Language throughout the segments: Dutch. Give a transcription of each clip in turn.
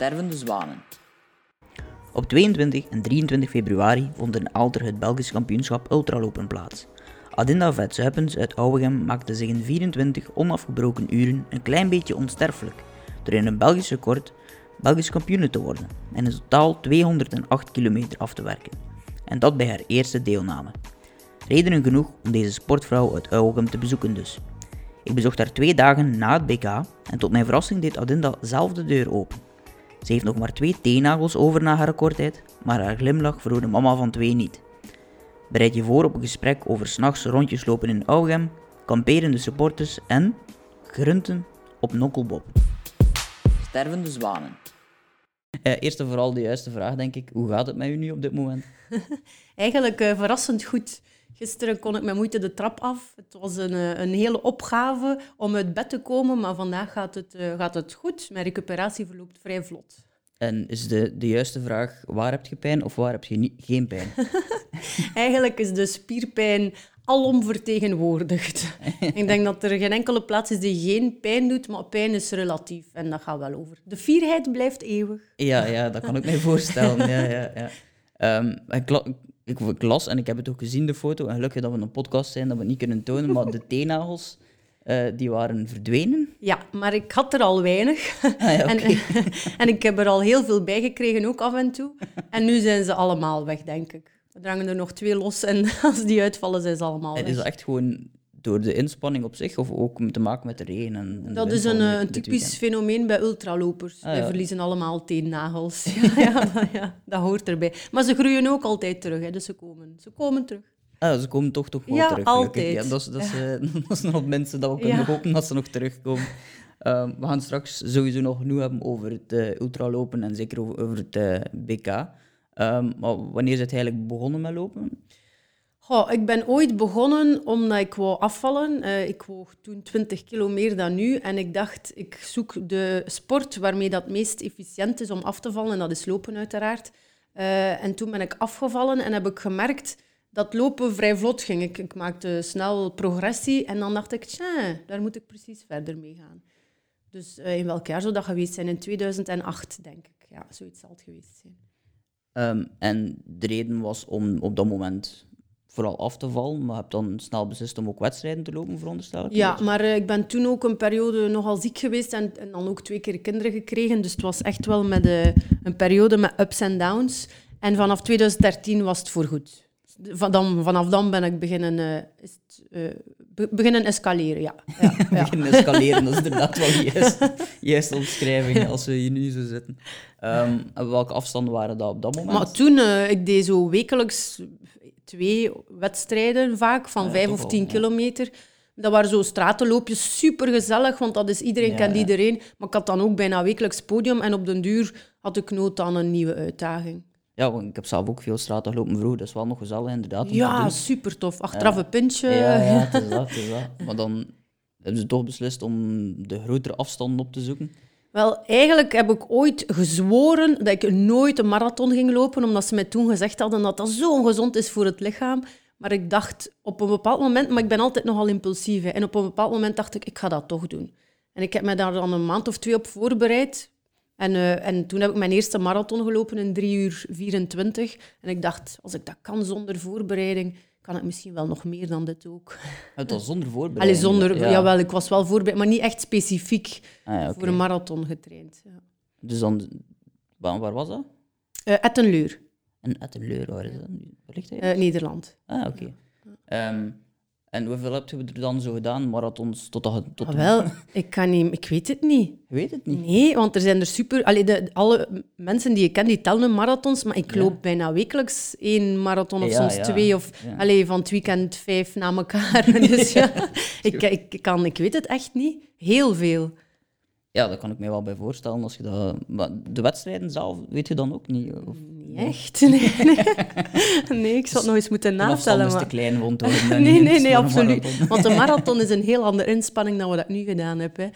Stervende zwanen. Op 22 en 23 februari vond in Alter het Belgisch kampioenschap ultralopen plaats. Adinda Vetsuipens uit Ouwegem maakte zich in 24 onafgebroken uren een klein beetje onsterfelijk door in een Belgisch record Belgisch kampioen te worden en in totaal 208 kilometer af te werken. En dat bij haar eerste deelname. Redenen genoeg om deze sportvrouw uit Ouwegem te bezoeken dus. Ik bezocht haar twee dagen na het BK en tot mijn verrassing deed Adinda zelf de deur open. Ze heeft nog maar twee teennagels over na haar recordtijd, maar haar glimlach verhoorde mama van twee niet. Bereid je voor op een gesprek over s'nachts rondjes lopen in Augem, kamperende supporters en grunten op nokkelbob. Stervende zwanen. Eh, eerst en vooral de juiste vraag, denk ik. Hoe gaat het met u nu op dit moment? Eigenlijk eh, verrassend goed. Gisteren kon ik met moeite de trap af. Het was een, eh, een hele opgave om uit bed te komen, maar vandaag gaat het, eh, gaat het goed. Mijn recuperatie verloopt vrij vlot. En is de, de juiste vraag, waar heb je pijn of waar heb je niet, geen pijn? Eigenlijk is de spierpijn alom vertegenwoordigd. ik denk dat er geen enkele plaats is die geen pijn doet, maar pijn is relatief en dat gaat wel over. De fierheid blijft eeuwig. Ja, ja dat kan ik me voorstellen. Ja, ja, ja. Ehm, ik, ik, ik las, en ik heb het ook gezien, de foto, en gelukkig dat we een podcast zijn, dat we het niet kunnen tonen, maar de teennagels, eh, die waren verdwenen. Ja, maar ik had er al weinig. Ah, ja, en, en ik heb er al heel veel bij gekregen, ook af en toe. En nu zijn ze allemaal weg, denk ik. Er hangen er nog twee los en als die uitvallen, zijn ze allemaal weg. is dat echt gewoon door de inspanning op zich, of ook te maken met de regen? En, Dat is een, eh, een typisch fenomeen bij ultralopers. Ah, Wij ja. verliezen allemaal teennagels. Ja, ja, dat- ja, dat hoort erbij. Maar ze groeien ook altijd terug, hè, dus ze komen, ze komen terug. Ah, ze komen toch toch wel Ja, terug. altijd. Ja, dat, is, dat, is, eh, dat is nog minste dat we kunnen hopen dat ze nog terugkomen. Ehm, we gaan straks sowieso nog genoeg hebben over het eh, ultralopen en zeker over, over het BK. Ehm, maar wanneer is het eigenlijk begonnen met lopen? Goh, ik ben ooit begonnen omdat ik wou afvallen. Eh, ik woog toen 20 kilo meer dan nu. En ik dacht, ik zoek de sport waarmee dat meest efficiënt is om af te vallen. En dat is lopen uiteraard. Eh, en toen ben ik afgevallen en heb ik gemerkt dat lopen vrij vlot ging. Ik, ik maakte snel progressie. En dan dacht ik, tja, daar moet ik precies verder mee gaan. Dus eh, in welk jaar zou dat geweest zijn? In 2008, denk ik. Ja, zoiets zal het geweest zijn. Ehm, en de reden was om op dat moment vooral af te vallen, maar je hebt dan snel beslist om ook wedstrijden te lopen, veronderstel ik? Ja, maar eh, ik ben toen ook een periode nogal ziek geweest en, en dan ook twee keer kinderen gekregen. Dus het was echt wel met eh, een periode met ups en downs. En vanaf 2013 was het voorgoed. Van dan, vanaf dan ben ik beginnen, eh, is het, be- beginnen escaleren, ja. ja, ja. beginnen escaleren, dat is inderdaad wel de juiste, juiste omschrijving als we hier nu zo zitten. Ehm, en welke afstanden waren dat op dat moment? Maar toen, ik deed zo wekelijks twee wedstrijden vaak, van Ja, vijf of wel, tien ja. kilometer. Dat waren zo stratenloopjes, super gezellig, want dat is, iedereen kent iedereen. Maar ik had dan ook bijna wekelijks podium en op den duur had ik nood aan een nieuwe uitdaging. Ja, want ik heb zelf ook veel straten gelopen vroeger, dat is wel nog gezellig inderdaad. Ja, super tof. Achteraf een pintje. Ja, ja, het is dat, het is dat. Maar dan hebben ze toch beslist om de grotere afstanden op te zoeken. Wel, eigenlijk heb ik ooit gezworen dat ik nooit een marathon ging lopen, omdat ze mij toen gezegd hadden dat dat zo ongezond is voor het lichaam. Maar ik dacht op een bepaald moment, maar ik ben altijd nogal impulsief, en op een bepaald moment dacht ik, ik ga dat toch doen. En ik heb me daar dan een maand of twee op voorbereid. En, eh, en toen heb ik mijn eerste marathon gelopen in 3 uur 24. En ik dacht, als ik dat kan zonder voorbereiding, kan ik misschien wel nog meer dan dit ook. Het was zonder Allee, voorbereiding. zonder, ja. jawel, ik was wel voorbereid, maar niet echt specifiek Ah, ja, voor een marathon getraind. Ja. Dus dan, waar, waar was dat? Eh, Ettenleur, In Ettenleur, waar is dat? Waar ligt hij? eh, Nederland. Ah, oké. Ehm, en hoeveel heb je er dan zo gedaan, marathons, tot dat... Tot Ah, wel, ik, kan niet, ik weet het niet. Je weet het niet. Nee, want er zijn er super... Allee, de, alle mensen die ik ken, die tellen marathons, maar ik Ja. loop bijna wekelijks één marathon of Ja, soms ja. twee. Of allee, van het weekend vijf na elkaar. Dus ja, ik, ik, kan, ik weet het echt niet. Heel veel. Ja, dat kan ik me wel bij voorstellen. Als je dat... Maar de wedstrijden zelf weet je dan ook niet? Of Niet echt. Nee, nee. nee ik zou het nog eens moeten afstand natellen. is te Maar... klein en Nee, nee, nee, voor een absoluut. Want een marathon is een heel andere inspanning dan wat ik nu gedaan heb. Hè.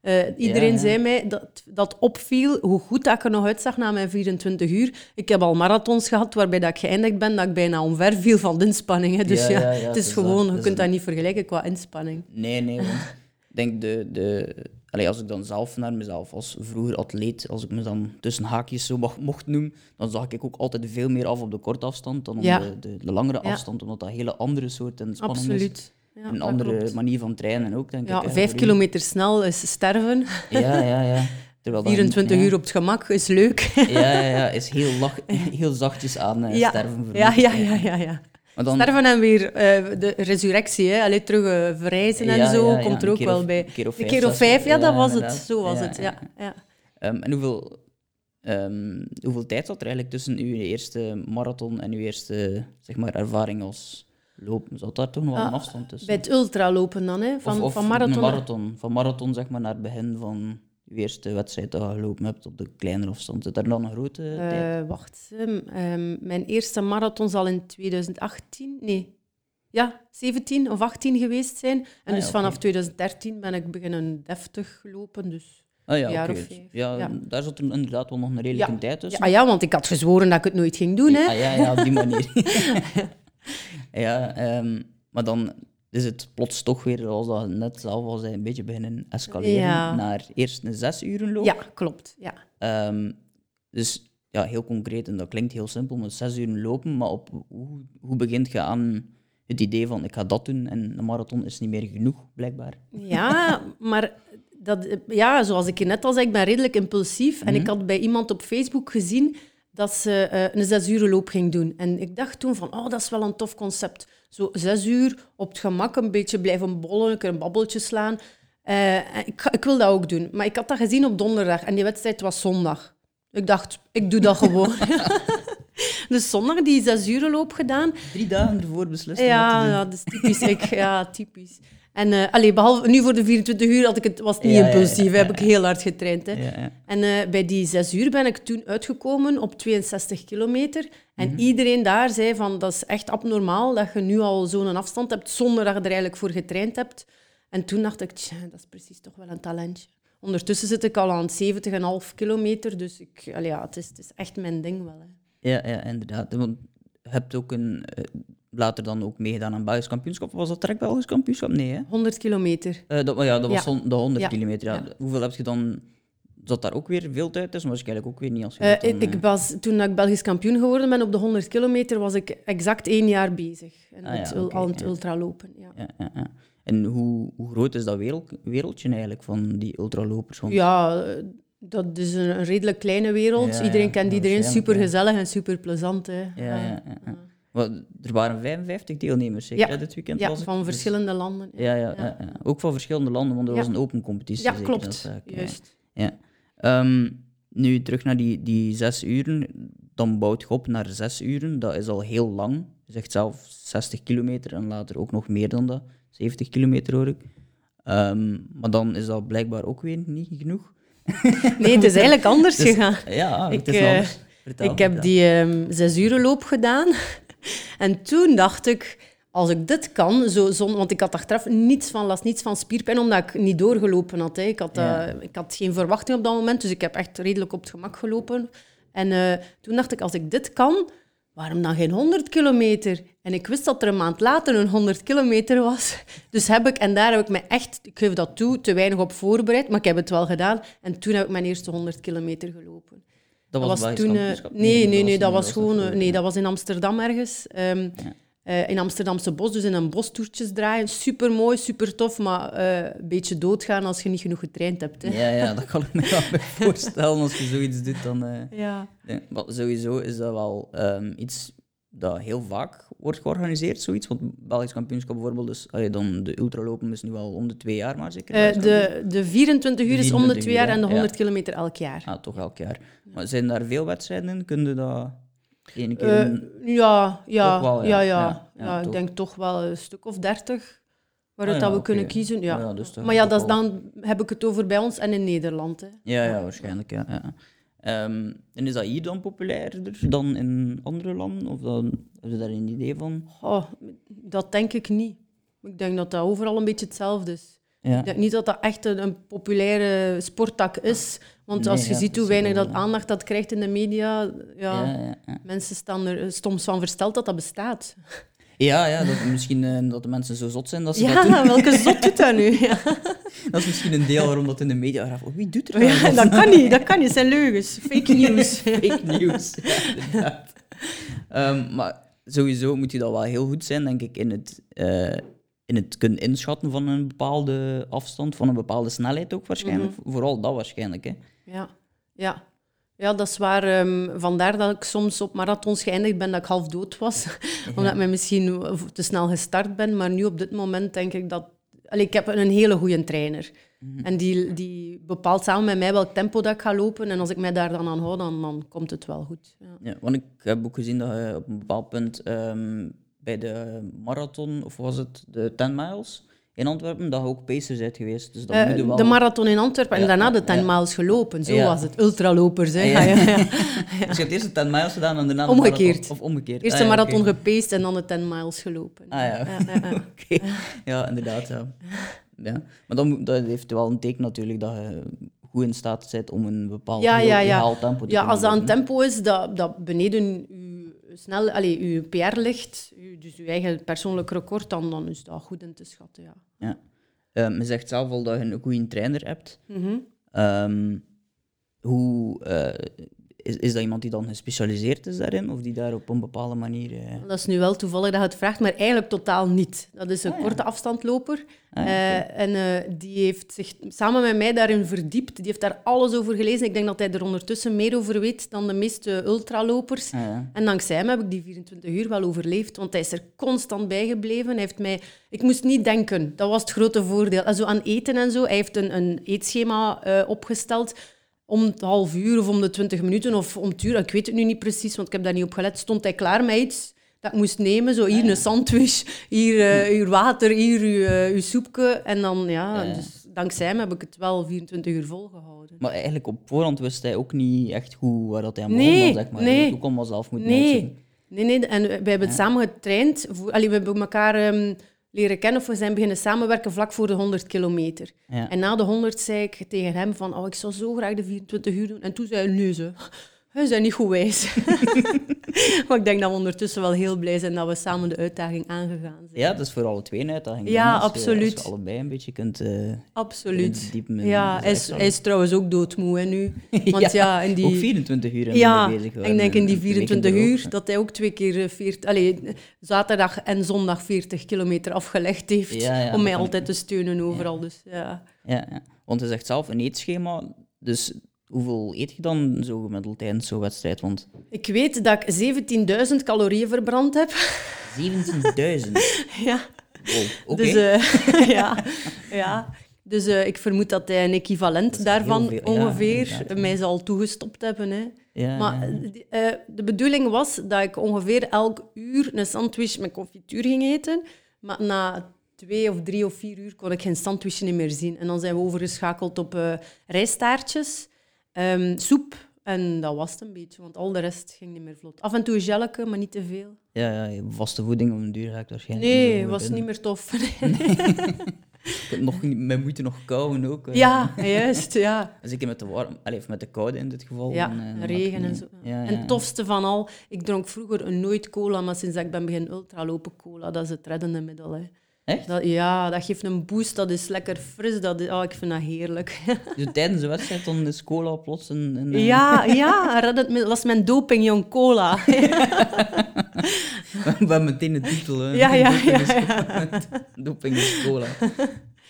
Eh, iedereen Ja. zei mij dat dat opviel, hoe goed dat ik er nog uitzag na mijn 24 uur. Ik heb al marathons gehad waarbij dat ik geëindigd ben dat ik bijna omver viel van de inspanning. Hè. Dus Ja, ja, ja, ja, het is dus gewoon, je dus kunt dat niet vergelijken qua inspanning. Nee, nee, want ik denk de, de allee, als ik dan zelf naar mezelf als vroeger atleet, als ik me dan tussen haakjes zo mag, mocht noemen, dan zag ik ook altijd veel meer af op de korte afstand dan op Ja. de, de, de langere Ja. afstand, omdat dat een hele andere soort en spanning is. Absoluut. Ja, een andere klopt. manier van trainen ook, denk ik. Vijf kilometer snel is sterven. Ja, ja, ja. Terwijl dat- 24 ja. uur op het gemak is leuk. Ja, ja, ja, is heel, lach, heel zachtjes aan eh, sterven voor ja, ja, ja, ja, ja. Dan, Sterven en weer eh, de resurrectie, hè. Allee, terug eh, verrijzen en Ja, zo, ja, komt er ook wel of- bij. een keer of vijf, keer of zes, vijf, ja, dat was het. Zo was het, ja, ja. Ehm, en hoeveel, ehm, hoeveel tijd zat er eigenlijk tussen uw eerste marathon en uw eerste zeg maar, ervaring als lopen? Zat daar toch nog wel een Ah, afstand tussen? Bij het ultralopen dan, hè. Van, of, of van marathon. marathon. Van marathon zeg maar, naar het begin van eerste wedstrijd dat je gelopen hebt op de kleinere afstand. Zit daar dan een grote tijd? Eh, wacht, ehm, mijn eerste marathon zal in 2018, nee, ja, 17 of 18 geweest zijn. En Ah, ja, dus vanaf oké. 2013 ben ik beginnen deftig gelopen. Dus. Ah ja, een jaar oké. of vijf, Ja, ja. daar zat er inderdaad wel nog een redelijke Ja. tijd tussen. Ah ja, want ik had gezworen dat ik het nooit ging doen. Hè. Ah, ja, ja, op die manier. ja, ehm, maar dan is het plots toch weer, zoals dat net zelf al zei, een beetje beginnen escaleren Ja. naar eerst een zes uren loop. Ja, klopt. Ja. Ehm, dus ja, heel concreet, en dat klinkt heel simpel, maar zes uur lopen, maar op, hoe, hoe begint je aan het idee van ik ga dat doen en een marathon is niet meer genoeg, blijkbaar? Ja, maar dat, ja, zoals ik je net al zei, ik ben redelijk impulsief. En Mhm. ik had bij iemand op Facebook gezien dat ze eh, een zes uur loop ging doen. En ik dacht toen van, oh, dat is wel een tof concept. Zo zes uur op het gemak een beetje blijven bollen, een keer een babbeltje slaan. Eh, ik, ik wil dat ook doen. Maar ik had dat gezien op donderdag en die wedstrijd was zondag. Ik dacht, ik doe dat gewoon. dus zondag die zes uur loop gedaan. Drie dagen ervoor doen. ja, dat is typisch. Ik, ja, typisch. En uh, allee, behalve nu voor de 24 uur had ik het, was het niet Ja, ja, ja, impulsief. ja, heb ik heel hard getraind. Hè. Ja, ja. En uh, bij die zes uur ben ik toen uitgekomen op 62 kilometer. En Mhm. iedereen daar zei van, dat is echt abnormaal dat je nu al zo'n afstand hebt zonder dat je er eigenlijk voor getraind hebt. En toen dacht ik, tja, dat is precies toch wel een talentje. Ondertussen zit ik al aan 70,5 kilometer, dus ik, allee, ja, het, is, het is echt mijn ding wel. Hè. Ja, ja, inderdaad. Want je hebt ook een, eh, later dan ook meegedaan aan Belgisch kampioenschap. Was dat direct Belgisch kampioenschap? Nee, hè? 100 kilometer. Eh, dat, maar ja, dat was Ja. de 100 Ja. kilometer. Ja. Hoeveel heb je dan... Zat daar ook weer veel tijd tussen? Waarschijnlijk ook weer niet als je Eh, dat dan, ik eh, was, toen ik Belgisch kampioen geworden ben op de 100 kilometer, was ik exact één jaar bezig. En Ah al het ultralopen. Ja. Ja, ja, ja. En hoe, hoe groot is dat wereld, wereldje eigenlijk van die ultralopers? Ja, dat is een, redelijk kleine wereld. Iedereen kent iedereen, super gezellig en super plezant. Hè. Ja, ja, er waren 55 deelnemers zeker Ja. dit weekend? Ja, ik? van Dus- verschillende landen. Ja, ja, ja. ook van verschillende landen, want er was een open competitie. Ja, zeker, klopt. dat ik, ja. Juist. Ja. Ehm, nu terug naar die, die zes uren, dan bouwt je op naar zes uren. Dat is al heel lang. Je zegt zelf 60 kilometer en later ook nog meer dan dat. 70 kilometer hoor ik. Ehm, maar dan is dat blijkbaar ook weer niet genoeg. Nee, het is eigenlijk anders Dus- gegaan. Ja, Ik, het is eh, anders. Vertel, Ik heb die ehm zes uren loop gedaan. En toen dacht ik, als ik dit kan, zo, zon, want ik had achteraf niets van last, niets van spierpijn, omdat ik niet doorgelopen had. Hè. Ik, had Ja. eh, ik had geen verwachting op dat moment, dus ik heb echt redelijk op het gemak gelopen. En eh, toen dacht ik, als ik dit kan, waarom dan geen 100 kilometer? En ik wist dat er een maand later een 100 kilometer was. Dus heb ik, en daar heb ik me echt, ik geef dat toe, te weinig op voorbereid, maar ik heb het wel gedaan. En toen heb ik mijn eerste 100 kilometer gelopen. Dat was, toen. eh, kampioenschap? nee, nee, nee, dat was gewoon. eh, Nee, dat was in Amsterdam ergens. Ehm, eh, in Amsterdamse bos, dus in een bostoertjes draaien. Super mooi, super tof, maar een beetje doodgaan als je niet genoeg getraind hebt. Hè. Ja, ja, dat kan ik me wel voorstellen. Als je zoiets doet, dan... Ja. Nee, maar sowieso is dat wel ehm, iets dat heel vaak wordt georganiseerd, zoiets. Want Belgisch kampioenschap bijvoorbeeld, dus, allee, dan de ultralopen is nu wel om de twee jaar, maar zeker. Eh, de, de 24 uur is om de 24 twee jaar en de ja. 100 kilometer elk jaar. Ah, toch elk jaar. Maar zijn daar veel wedstrijden in? Kun je dat ene keer... Eh, ja, ja, wel, ja, ja. ja, Ja, ja, ja, ik denk toch wel een stuk of 30 waaruit Ah, dat ja, we kunnen kiezen. Ja. Ja, dus maar ja, dat is dan heb ik het over bij ons en in Nederland. Hè. Ja, ja, waarschijnlijk, ja. Ehm, en is dat hier dan populairder dan in andere landen? Of dan, heb je daar een idee van? Oh, dat denk ik niet. Ik denk dat dat overal een beetje hetzelfde is. Ja. Ik denk niet dat dat echt een, een populaire sporttak is. Want Nee, als je ja, ziet hoe weinig dat aandacht dat krijgt in de media, ja, Ja, ja, ja. mensen staan er soms van versteld dat dat bestaat. Ja, ja dat, misschien eh, dat de mensen zo zot zijn dat ze dat Ja, doen. welke zot doet dat nu? Ja. Dat is misschien een deel waarom dat in de media gaat. Oh, wie doet er Oh ja, nou? dat kan niet, dat kan niet. Dat zijn leugens. Fake news. Fake news. Ja. Ehm, maar sowieso moet je dat wel heel goed zijn, denk ik, in het, eh, in het kunnen inschatten van een bepaalde afstand, van een bepaalde snelheid ook waarschijnlijk. Mhm. Vooral dat waarschijnlijk, hè. Ja, ja. Ja dat is waar. ehm, vandaar dat ik soms op marathons geëindigd ben dat ik half dood was. Omdat ik misschien te snel gestart ben. Maar nu op dit moment denk ik dat... Allee, ik heb een hele goede trainer. En die, die bepaalt samen met mij welk tempo dat ik ga lopen. En als ik mij daar dan aan hou, dan, dan komt het wel goed. Ja. Ja, want ik heb ook gezien dat je op een bepaald punt ehm, bij de marathon, of was het de 10 miles in Antwerpen, dat je ook pacer bent geweest. Dus dat moet je wel... De marathon in Antwerpen en daarna de 10 ja. miles gelopen. Zo was het. Ultralopers, hè. Dus je hebt eerst de 10 miles gedaan en daarna de Omgekeerd. marathon. Of omgekeerd. Eerst Ah, de marathon gepaced en dan de 10 miles gelopen. Ah ja. Oké. Ja, inderdaad. Ja. Ja. Maar dan, dat heeft wel een teken natuurlijk dat je goed in staat bent om een bepaald Ja, ja, ja. tempo te Ja, als dat een tempo is dat, dat beneden je, snel, allez, uw PR ligt, dus je eigen persoonlijk record, dan, dan is dat goed in te schatten. Ja. Ja. Ehm, je zegt zelf al dat je een goede trainer hebt. Mhm. Ehm, hoe, eh, is, is dat iemand die dan gespecialiseerd is daarin? Of die daar op een bepaalde manier... eh, Dat is nu wel toevallig dat je het vraagt, maar eigenlijk totaal niet. Dat is een Ah, ja. korte afstandloper. Ah, ja, Eh, en eh, die heeft zich samen met mij daarin verdiept. Die heeft daar alles over gelezen. Ik denk dat hij er ondertussen meer over weet dan de meeste ultralopers. ah, ja. En dankzij hem heb ik die 24 uur wel overleefd, want hij is er constant bij gebleven. Hij heeft mij... Ik moest niet denken, dat was het grote voordeel. En zo aan eten en zo, hij heeft een, een eetschema eh, opgesteld. Om het half uur of om de 20 minuten of om het uur, ik weet het nu niet precies, want ik heb daar niet op gelet, stond hij klaar met iets dat ik moest nemen. Zo hier een sandwich, hier eh, uw water, hier uw, eh, uw soepje. En dan, ja, Ja. dus dankzij hem heb ik het wel 24 uur volgehouden. Maar eigenlijk op voorhand wist hij ook niet echt goed waar dat hij aan Nee, begon, zeg maar. nee. Hoe kon hij zelf moeten Nee, uitzoeken. nee, nee. En we hebben het samen getraind. Allee, we hebben elkaar ehm, leren kennen of we zijn beginnen samenwerken vlak voor de 100 kilometer. Ja. En na de 100 zei ik tegen hem van, oh, ik zou zo graag de 24 uur doen. En toen zei hij, nee, ze. Hij zijn niet goed wijs. maar ik denk dat we ondertussen wel heel blij zijn dat we samen de uitdaging aangegaan zijn. Ja, dat is voor alle twee een uitdaging. Ja, je- absoluut. Als je allebei een beetje kunt... eh, Absoluut. Diepen in Ja, hij is, zijstal. hij is trouwens ook doodmoe hè, nu. Want ja, in die... Ook 24 uur Ja, bezig ik waren denk in die de weken 24 erop. uur dat hij ook twee keer eh, 40, allee, zaterdag en zondag 40 kilometer afgelegd heeft Ja, ja, om mij dat altijd te steunen overal. Dus, ja. Ja, ja. Want hij zegt zelf een eetschema. Dus hoeveel eet je dan zo gemiddeld tijdens zo'n wedstrijd? Want Ik weet dat ik 17.000 calorieën verbrand heb. 17.000. ja. Wow, oké. Dus, eh, ja, ja. Dus eh, ik vermoed dat hij een equivalent daarvan veel, ongeveer mij zal toegestopt hebben. Hè. ja, Maar eh, de bedoeling was dat ik ongeveer elk uur een sandwich met confituur ging eten. Maar na twee of drie of vier uur kon ik geen sandwich niet meer zien. En dan zijn we overgeschakeld op rijstaartjes, ehm, soep. En dat was het een beetje, want al de rest ging niet meer vlot. Af en toe jelleke, maar niet te veel. ja, ja, vaste voeding op een duur raakt waarschijnlijk Nee, was niet meer tof. Ik heb nog, niet- met moeite nog kauwen ook. eh. ja, juist, ja. Zeker met de, warm, allee, of met de koude in dit geval. Ja, eh, heb regen en zo. Ja, En het tofste van al, ik dronk vroeger nooit cola, maar sinds dat ik ben beginnen ultralopen cola, dat is het reddende middel. Hè. Echt? Dat, ja, dat geeft een boost, dat is lekker fris, dat is, oh, ik vind dat heerlijk. Dus tijdens de wedstrijd dan is cola plots een... een ja, ja. Dat is mijn doping, jong, cola. We hebben meteen de titel. hè. Ja, ja, ja, Doping is cola.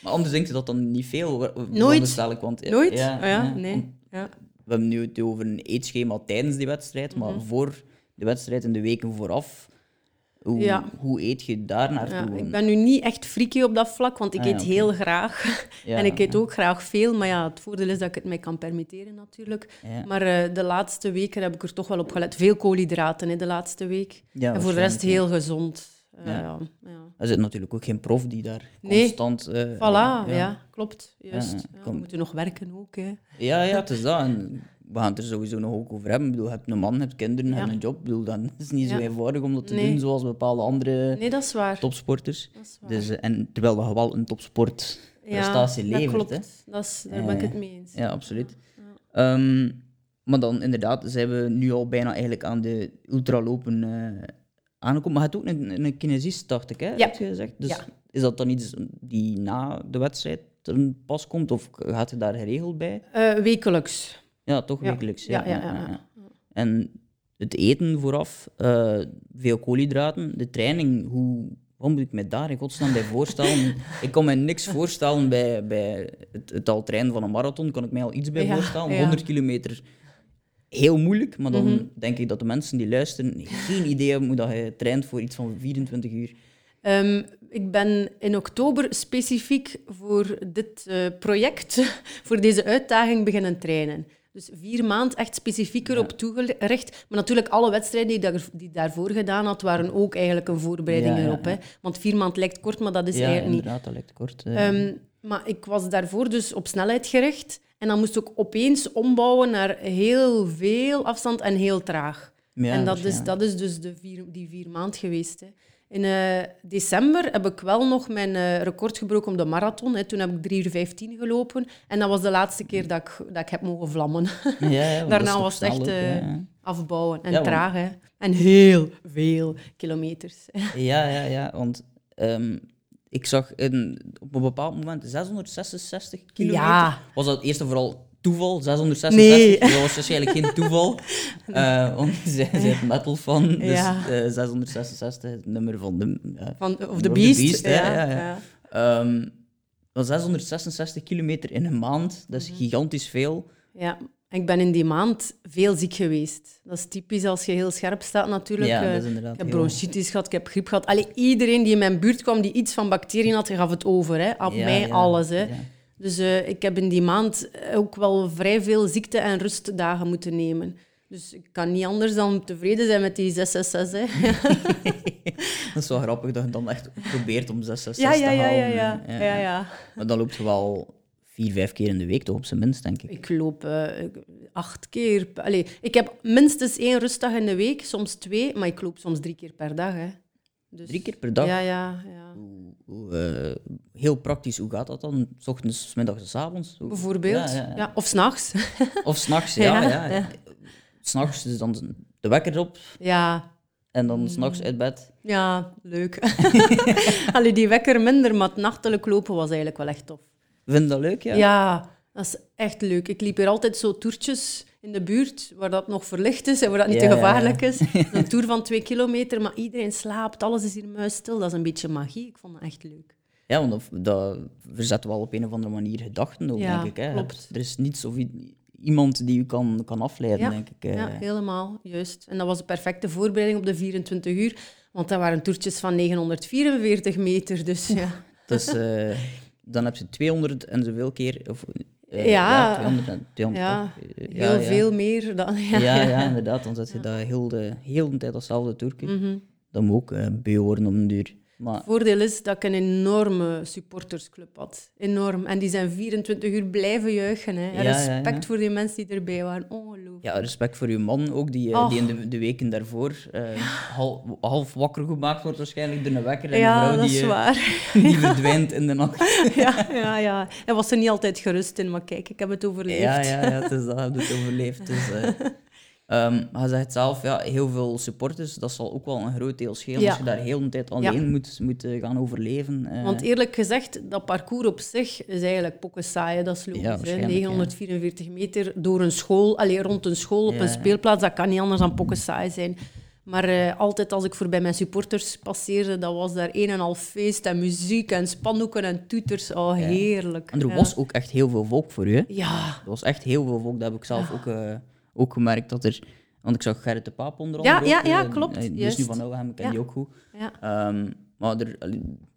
Maar anders denkt je dat dan niet veel? Nooit. want, ja, Nooit? Ja, want nee. Ja. We hebben nu het over een eetschema tijdens die wedstrijd, maar Mhm. voor de wedstrijd en de weken vooraf, hoe, Ja. hoe eet je daar naartoe? Ja, ik ben nu niet echt freaky op dat vlak, want ik Ah, eet heel graag. En ik eet ook graag veel, maar ja, het voordeel is dat ik het mij kan permitteren natuurlijk. Maar eh, de laatste weken heb ik er toch wel op gelet. Veel koolhydraten hè, de laatste week. En voor de rest heel gezond. Eh, Ja. Er zit natuurlijk ook geen prof die daar Nee. constant... eh, Voilà, ja, klopt. Juist. We moeten nog werken ook. Hè. Ja, ja, het is dat. En we gaan het er sowieso nog ook over hebben. Ik bedoel, je hebt een man, je hebt kinderen, je Ja. hebt een job. Ik bedoel, dan is het niet zo eenvoudig om dat te Nee. doen zoals bepaalde andere Nee, dat is waar. topsporters. Dat is waar. Dus, eh, en terwijl dat je wel een topsportprestatie ja, levert. Dat Hè? klopt. Dat is, daar ben ik Eh, het mee eens. Ja, absoluut. Ehm, maar dan inderdaad zijn we nu al bijna eigenlijk aan de ultralopen eh, aankomt. Maar je hebt ook een, een kinesist, dacht ik, hè? Ja. Heb je gezegd? Dus Ja. is dat dan iets die na de wedstrijd ten pas komt? Of gaat je daar geregeld bij? Eh, wekelijks. Ja, toch wekelijks. Ja, ja. En het eten vooraf, eh, veel koolhydraten, de training, hoe, wat moet ik me daar in godsnaam bij voorstellen? ik kan me niks voorstellen bij, bij het, het al trainen van een marathon, kan ik mij al iets bij voorstellen. ja. 100 kilometer, heel moeilijk, maar dan Mhm. denk ik dat de mensen die luisteren geen idee hebben hoe dat je traint voor iets van 24 uur. Ehm, ik ben in oktober specifiek voor dit eh, project, voor deze uitdaging beginnen trainen. Dus vier maanden echt specifiek erop toegericht. Maar natuurlijk, alle wedstrijden die, daar, die daarvoor gedaan had, waren ook eigenlijk een voorbereiding Ja, ja, erop. Hè. Want vier maanden lijkt kort, maar dat is ja, eigenlijk niet. inderdaad, dat lijkt kort. eh. Ehm, maar ik was daarvoor dus op snelheid gericht. En dan moest ik opeens ombouwen naar heel veel afstand en heel traag. Ja, en dat dus is, ja. dat is dus de vier, die vier maand geweest. Hè. In eh, december heb ik wel nog mijn eh, record gebroken op de marathon. Hè. Toen heb ik 3 uur 15 gelopen. En dat was de laatste keer dat ik, dat ik heb mogen vlammen. Ja, ja, Daarna was het echt eh, ja. afbouwen en traag. Hè. En heel veel kilometers. Ja, ja, ja, want ehm, ik zag in, op een bepaald moment 666 kilometer. Ja. Was dat eerst en vooral toeval, 666? Nee. Dat was waarschijnlijk geen toeval. Eh want zij zijn metal fan, dus Ja. eh, 666, het nummer van de... Van, of de The Beast. Ja, ja, ja. ja. Ehm, dat 666 kilometer in een maand, dat is Mhm. gigantisch veel. Ja, ik ben in die maand veel ziek geweest. Dat is typisch als je heel scherp staat natuurlijk. Ja, Eh, dat is inderdaad ik heb heel- bronchitis gehad, ik heb griep gehad. Allee, iedereen die in mijn buurt kwam die iets van bacteriën had, gaf het over. Hè. Op mij alles. Hè. Ja. Dus eh, ik heb in die maand ook wel vrij veel ziekte- en rustdagen moeten nemen. Dus ik kan niet anders dan tevreden zijn met die 666. Hè. Dat is wel grappig dat je dan echt probeert om 666 Ja, ja, te ja, ja, halen. ja. ja, ja. Maar dan loopt je wel vier, vijf keer in de week toch, op zijn minst, denk ik. Ik loop eh, acht keer. Allee, ik heb minstens één rustdag in de week, soms twee, maar ik loop soms drie keer per dag. Hè. Dus, Drie keer per dag? Ja, ja, ja. Hoe- eh, heel praktisch, hoe gaat dat dan? S ochtends, 's middags en 's avonds? Bijvoorbeeld. Ja, Ja, ja. Of s'nachts. Of s'nachts, ja. Ja, ja. S'nachts is dan de wekker op ja, en Mm. dan s s'nachts uit bed. ja, leuk. Allee, die wekker minder, maar het nachtelijk lopen was eigenlijk wel echt tof. Vind je dat leuk? Ja. Ja. dat is echt leuk. Ik liep hier altijd zo toertjes in de buurt, waar dat nog verlicht is en waar dat niet te gevaarlijk is. Een tour van twee kilometer, maar iedereen slaapt, alles is hier muisstil. Dat is een beetje magie. Ik vond dat echt leut. Ja, want dat, dat verzet wel op een of andere manier gedachten ook, Ja, denk ik. Hè. klopt. Er is niets of iemand die u kan, kan afleiden, Ja, denk ik. eh. Ja, helemaal, juist. En dat was de perfecte voorbereiding op de 24 uur, want dat waren toertjes van 944 meter, dus ja. Dus eh, dan heb je 200 en zoveel keer... Of, eh, Ja. 200 en 200. Ja. Eh, Heel veel meer dan... Ja, Ja, ja, inderdaad. Zet je dat heel de, heel de tijd hetzelfde toerke. Mhm. Dat moet ook uh, behoren om een duur. Maar Het voordeel is dat ik een enorme supportersclub had. Enorm. En die zijn 24 uur blijven juichen. Hè. Ja, Respect ja. voor die mensen die erbij waren. Ongelooflijk. ja, respect voor uw man ook, die, eh, die in de, de weken daarvoor eh, half, half wakker gemaakt wordt waarschijnlijk door een wekker. En Ja, vrouw dat die, is eh, waar. die verdwijnt in de nacht. ja, ja, ja. Hij was er niet altijd gerust in, maar kijk, ik heb het overleefd. Ja, ja, ja, het is dat, het overleefd. Dus, ehm, maar je zegt zelf, ja, heel veel supporters, dat zal ook wel een groot deel schelen Ja. als je daar heel de tijd alleen moet, moet eh, gaan overleven. eh. Want eerlijk gezegd, dat parcours op zich is eigenlijk pokken saai. Dat is logisch. Ja, hè. waarschijnlijk, 944 meter door een school, alleen rond een school op een speelplaats, dat kan niet anders dan pokken saai zijn. Maar eh, altijd als ik voorbij mijn supporters passeerde, dat was daar een en al feest en muziek en spandoeken en toeters. Oh, heerlijk. En er was ook echt heel veel volk voor u, hè? Ja, Er was echt heel veel volk, dat heb ik zelf ook, ook gemerkt. Dat er, want ik zag Gerrit de Paap onder Ja, andere ja, ook, ja, eh, klopt, eh, Die is nu van Ouwegem, ik ken Ja. die ook goed. ja. Ehm, maar er,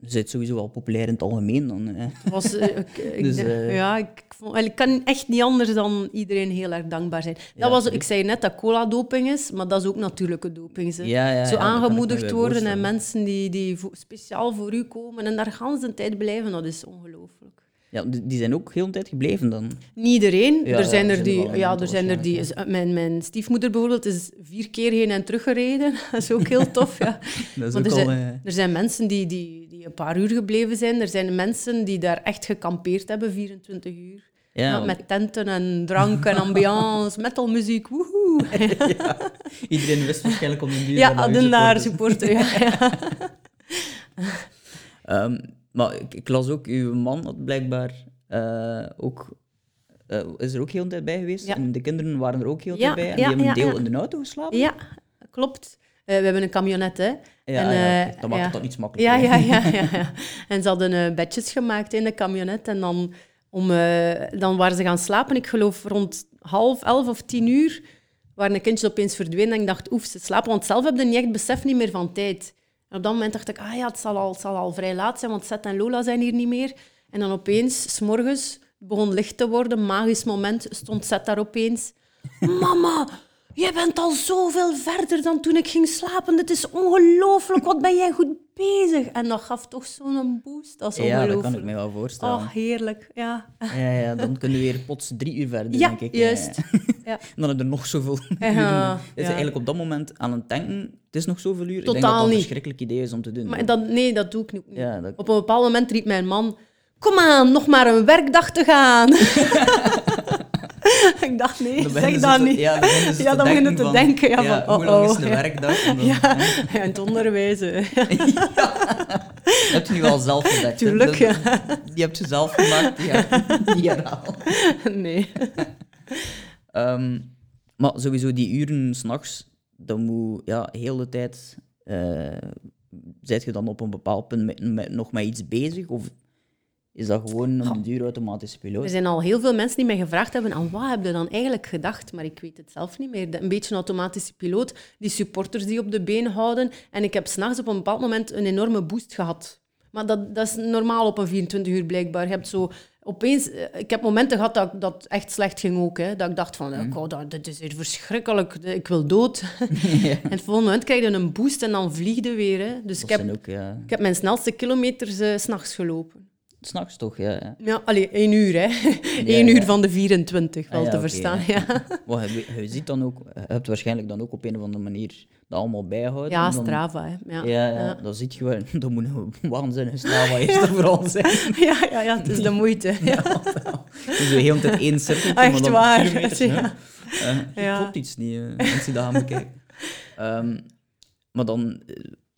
zit sowieso wel populair in het algemeen. Dan, was, eh, ik, ik Dus, denk- ja, ik, vond, ik kan echt niet anders dan iedereen heel erg dankbaar zijn. Dat Ja, was, ik zei net dat cola doping is, maar dat is ook natuurlijke doping. Hè. Ja, ja, ja, Zo aangemoedigd worden en mensen die, die speciaal voor u komen en daar de tijd blijven, dat is ongelooflijk. Ja, die zijn ook heel de tijd gebleven dan. Niet iedereen. Ja, er ja, zijn er er die, een ja, er zijn er die. Mijn, mijn stiefmoeder bijvoorbeeld is vier keer heen en terug gereden. Dat is ook heel tof. Ja. Dat is Maar ook er, al... zijn, eh, er zijn mensen die, die, die een paar uur gebleven zijn. Er zijn mensen die daar echt gekampeerd hebben, 24 uur. ja, Ja, met tenten en drank en ambiance, metalmuziek, woehoe. woehoe. Iedereen wist waarschijnlijk om de duur Ja, daar supporters- supporter. Ja, ja. Maar ik, ik las ook, uw man had blijkbaar eh, ook... eh, is er ook heel de tijd bij geweest? Ja. En de kinderen waren er ook heel de Ja, tijd bij. En ja, die hebben een ja, deel ja. in de auto geslapen? Ja, klopt. Eh, we hebben een camionet, hè. Ja, En, ja, eh, oké. dat maakt ja. het dan iets makkelijker. Ja, ja, ja, ja, ja. En ze hadden bedjes gemaakt in de camionet. En dan, om, dan waren ze gaan slapen. Ik geloof rond half elf of tien uur waren de kindjes opeens verdwenen. En ik dacht, oef, ze slapen. Want zelf heb je niet echt besef niet meer van tijd. En op dat moment dacht ik, ah ja, het zal al, het zal al vrij laat zijn, want Seth en Lola zijn hier niet meer. En dan opeens, s'morgens, begon licht te worden. Magisch moment, stond Seth daar opeens. Mama, jij bent al zoveel verder dan toen ik ging slapen. Dit is ongelooflijk. Wat ben jij goed bezig? En dat gaf toch zo'n boost. Dat is Ja, dat kan ik me wel voorstellen. Oh, heerlijk. Ja, Ja, ja, dan kunnen we weer plots drie uur verder, ja denk ik. juist. Ja. Ja. En dan heb je er nog zoveel uren. Is je ja. eigenlijk op dat moment aan het denken, het is nog zoveel uur? ik denk dat Totaal dat een niet. verschrikkelijk idee is om te doen. Maar dat, nee, dat doe ik niet. Dat- Op een bepaald moment riep mijn man... Kom aan, nog maar een werkdag te gaan. ik dacht, nee, Dan zeg dat te- niet. Ja, dan beginnen ze Ja, te dan beginnen denken te van, denken, ja, van, hoe lang is de ja. werkdag? En dan, Ja, ja, in het onderwijs. hè. Dat heb je nu al zelf gedekt. hè? Tuurlijk, Dat- ja. Die heb je zelf gemaakt, ja. niet herhaal. Nee. Ehm, maar sowieso die uren s'nachts, dan moet ja, heel de tijd... eh Zet je dan op een bepaald punt met, met- nog met iets bezig? Of is dat gewoon een duur automatische piloot? Er zijn al heel veel mensen die mij gevraagd hebben aan wat heb je dan eigenlijk gedacht, maar ik weet het zelf niet meer. Een beetje een automatische piloot, die supporters die op de been houden. En ik heb s'nachts op een bepaald moment een enorme boost gehad. Maar dat, dat is normaal op een 24 uur blijkbaar. Je hebt zo opeens... eh, Ik heb momenten gehad dat, dat echt slecht ging ook. Hè. Dat ik dacht van, Mhm. oh, dat, dit is hier verschrikkelijk. Ik wil dood. En het volgende moment krijg je een boost en dan vlieg je weer. Hè. Dus Dat ik heb, ook, ja... ik heb mijn snelste kilometers eh, 's s'nachts gelopen. S'nachts toch, ja. ja. Ja, allee, één uur, hè. Eén ja. uur van de 24, wel Ah, ja, te verstaan. ja. Maar je, je ziet dan ook, je hebt waarschijnlijk dan ook op een of andere manier dat allemaal bijhouden. ja Dan- Strava, hè. Ja, Ja, dan zie je wel, dat moet een waanzinnig Strava eerst en vooral zijn. ja, ja, ja, het is de moeite. Ja. Dus de tijd één cirkel, maar Echt dan waar, ja. Eh, Ja. Klopt iets niet, eh, mensen die dat gaan bekijken. Ehm, maar dan eh,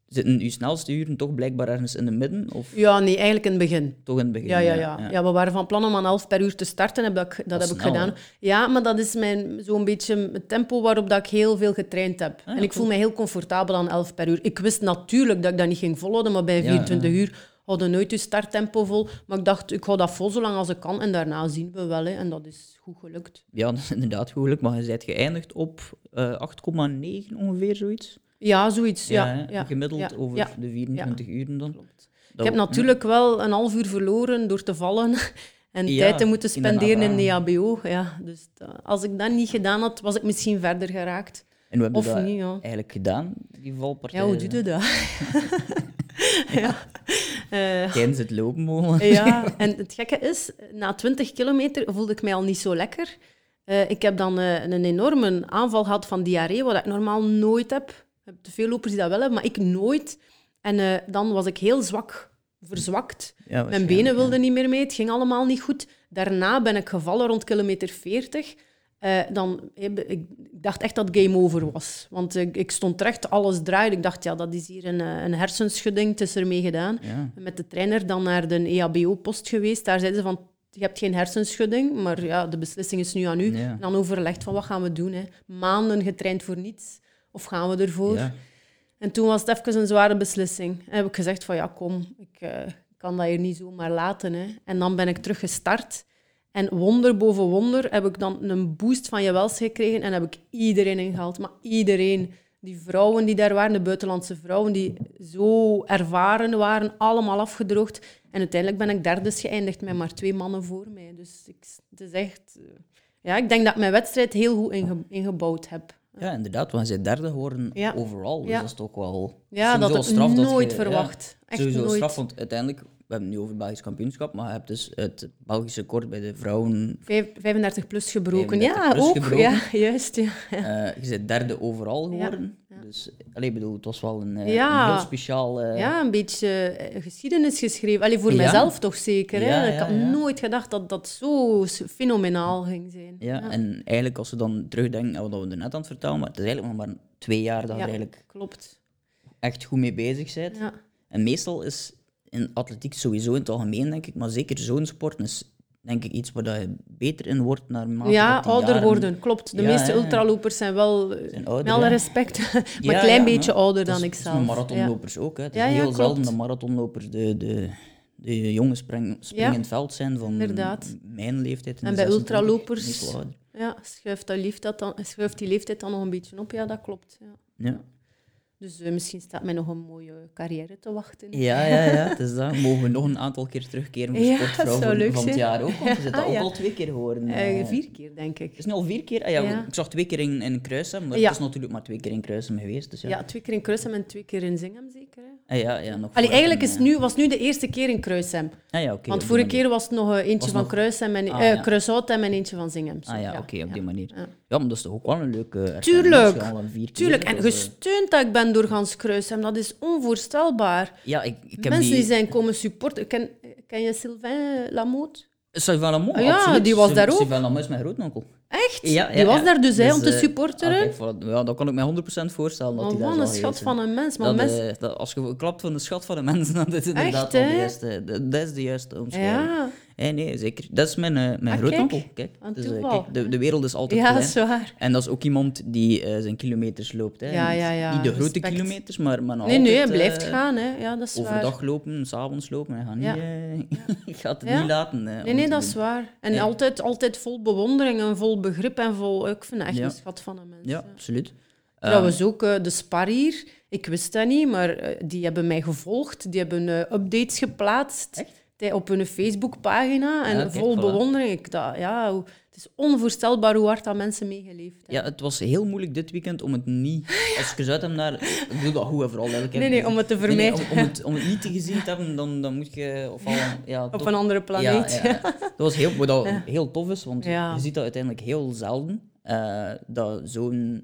zitten uw snelste uren toch blijkbaar ergens in het midden? Of ja, nee, eigenlijk in het begin. toch in het begin? Ja, ja, ja. ja, we waren van plan om aan 11 per uur te starten. Heb ik, dat, Dat heb ik gedaan. hè? Ja, maar dat is mijn, zo'n beetje het tempo waarop dat ik heel veel getraind heb. Ah, ja, en ik voel me heel comfortabel aan 11 per uur. Ik wist natuurlijk dat ik dat niet ging volhouden, maar bij Ja, 24 ja. uur houden nooit je starttempo vol. Maar ik dacht, ik hou dat vol zolang als ik kan. En daarna zien we wel. Hè. En dat is goed gelukt. Ja, dat is inderdaad goed, maar je bent geëindigd op eh 8,9 ongeveer, zoiets? Ja, zoiets. Ja, gemiddeld over de 24 uren dan. Klopt. Dat- Ik heb natuurlijk wel een half uur verloren door te vallen en Ja, tijd te moeten spenderen in de HBO. Ja, dus dat- als ik dat niet gedaan had, was ik misschien verder geraakt. En hoe heb je Of dat niet, ja. eigenlijk gedaan, die valpartij? Ja, hoe doe je dat? ja. Eh, Tijdens het lopen ja, en het gekke is, na 20 kilometer voelde ik mij al niet zo lekker. Eh, ik heb dan eh, een enorme aanval gehad van diarree, wat ik normaal nooit heb. Te veel lopers die dat wel hebben, maar ik nooit. En eh, dan was ik heel zwak, verzwakt. Ja, Mijn benen ja. wilden niet meer mee, het ging allemaal niet goed. Daarna ben ik gevallen rond kilometer 40. Eh, dan, heb ik, dacht echt dat game over was. Want ik, ik stond terecht, alles draaide. Ik dacht, ja, dat is hier een, eh, een hersenschudding, het is ermee gedaan. Ja. Met de trainer dan naar de EHBO-post geweest. Daar zeiden ze van, je hebt geen hersenschudding, maar ja, de beslissing is nu aan u. Ja. En dan overlegd van, wat gaan we doen? Hè? Maanden getraind voor niets. Of gaan we ervoor? Ja. En toen was het even een zware beslissing. En heb ik gezegd van ja, kom, ik eh, kan dat hier niet zomaar laten. Hè. En dan ben ik terug gestart. En wonder boven wonder heb ik dan een boost van Jawels gekregen en heb ik iedereen ingehaald. Maar iedereen. Die vrouwen die daar waren, de buitenlandse vrouwen, die zo ervaren waren, allemaal afgedroogd. En uiteindelijk ben ik derde geëindigd met maar twee mannen voor mij. Dus ik, het is echt... eh, Ja, ik denk dat ik mijn wedstrijd heel goed inge- ingebouwd heb. Ja, inderdaad, want bent derde geworden Ja. overal. Dus Ja. dat is toch wel Ja, dat had straf dat nooit ja, verwacht. Echt sowieso nooit. straf, want uiteindelijk, we hebben het nu over het Belgisch kampioenschap, maar je hebt dus het Belgische record bij de vrouwen. Vijf- 35 plus gebroken. 35 ja, plus ook. gebroken. Ja, juist. Ja. eh, je bent derde overal geworden. Dus, allee, bedoel, het was wel een, eh, Ja. een heel speciaal... eh, Ja, een beetje eh, geschiedenis geschreven. Allee, voor Ja. mijzelf toch zeker. Hè? Ik had nooit gedacht dat dat zo fenomenaal ging zijn. Ja, en eigenlijk als we dan terugdenken aan wat we net aan het vertellen, maar het is eigenlijk nog maar twee jaar dat er eigenlijk klopt. echt goed mee bezig bent. Ja. En meestal is in atletiek sowieso in het algemeen, denk ik, maar zeker zo'n sport is denk ik iets waar je beter in wordt naarmate Ja, ouder jaren- worden, klopt. De Ja, meeste ja, ja. ultralopers zijn wel, Zijn ouder, met alle respect, maar een klein beetje ouder dan ik dat zelf. is marathonlopers ook. Hè. Het is heel zelden dat marathonlopers de, de, de jonge spring, springend veld zijn van inderdaad. mijn leeftijd. En bij 26, ultralopers-. Ja, schuift, dat dan, schuift die leeftijd dan nog een beetje op. Ja, dat klopt. Ja. Dus eh, misschien staat mij nog een mooie carrière te wachten. Ja, ja, ja, het is dat. Mogen we nog een aantal keer terugkeren voor Ja, sportvrouw van, leuk van het jaar ook? Want je zit Ah, al, ja. al twee keer geworden. Eh, eh. vier keer, denk ik. Het is nu al vier keer? Ah, ja, Ja. Ik zag twee keer in, in Kruisem, maar Ja. het is natuurlijk maar twee keer in Kruisem geweest. Dus ja. Ja, twee keer in Kruisem en twee keer in Zingem, zeker. Hè? Ah, ja, ja, nog Allee, eigenlijk is nu, was nu de eerste keer in Kruisem. Ah, ja, oké. Want vorige keer was het nog eentje Was van nog- Kruisem en Ah. Kruishoutem en eentje van Zingem. Zo, Ah ja, oké, op die manier. ja. Maar dat is toch ook wel een leuke ervaring. Tuurlijk. Tuurlijk, en gesteund dat ik ben door gans Kruisem, dat is onvoorstelbaar. Ja, ik, ik heb Mensen die... die... zijn komen supporten. Ken, ken je Sylvain Lamotte? Sylvain Lamont, Ah ja, absoluut. die was daar ook. Sylvain Lamont is mijn grootnonkel. Echt? Ja, ja, die was daar dus, hè, om te eh, supporteren. ah, kijk, ja, dat kan ik me 100% voorstellen dat wat zal een schat van een mens. Maar Dat, eh, dat, als je klapt van de schat van de mensen, dan is inderdaad Echt, de juiste, dat is de juiste omschrijving. Ja, Eh, nee, zeker. Dat is mijn, eh, mijn Ah, kijk. Dus, eh, kijk de, de wereld is altijd ja, klein. is waar. En dat is ook iemand die zijn kilometers loopt. Hè. Ja, ja, ja, Niet de grote respect. kilometers, maar, maar Nee, nee, hij blijft gaan. Hè. Ja, dat is waar. Overdag lopen, s'avonds lopen. Hij gaat, niet, Ja. gaat het niet laten. Nee, nee, dat doen. is waar. En altijd, altijd vol bewondering en vol begrip en vol... Ik vind het echt een schat van een mens. Ja, absoluut. Trouwens ook eh, de spar hier. Ik wist dat niet, maar die hebben mij gevolgd. Die hebben updates geplaatst Echt? Op hun Facebookpagina. En Ja, vol voilà. bewondering. Ik dacht, ja, hoe- het is onvoorstelbaar hoe hard dat mensen meegeleefd hebben. Ja, het was heel moeilijk dit weekend om het niet... Als ik eruit heb naar... Ik doe dat goed, vooral. hè. Nee, nee, om het te Nee, nee, vermijden. om, om het, om het niet te gezien te hebben, dan, dan moet je... Of al, ja, Op een andere planeet. Ja, ja. Dat was heel, wat dat heel tof is, want je ziet dat uiteindelijk heel zelden. eh, dat zo'n...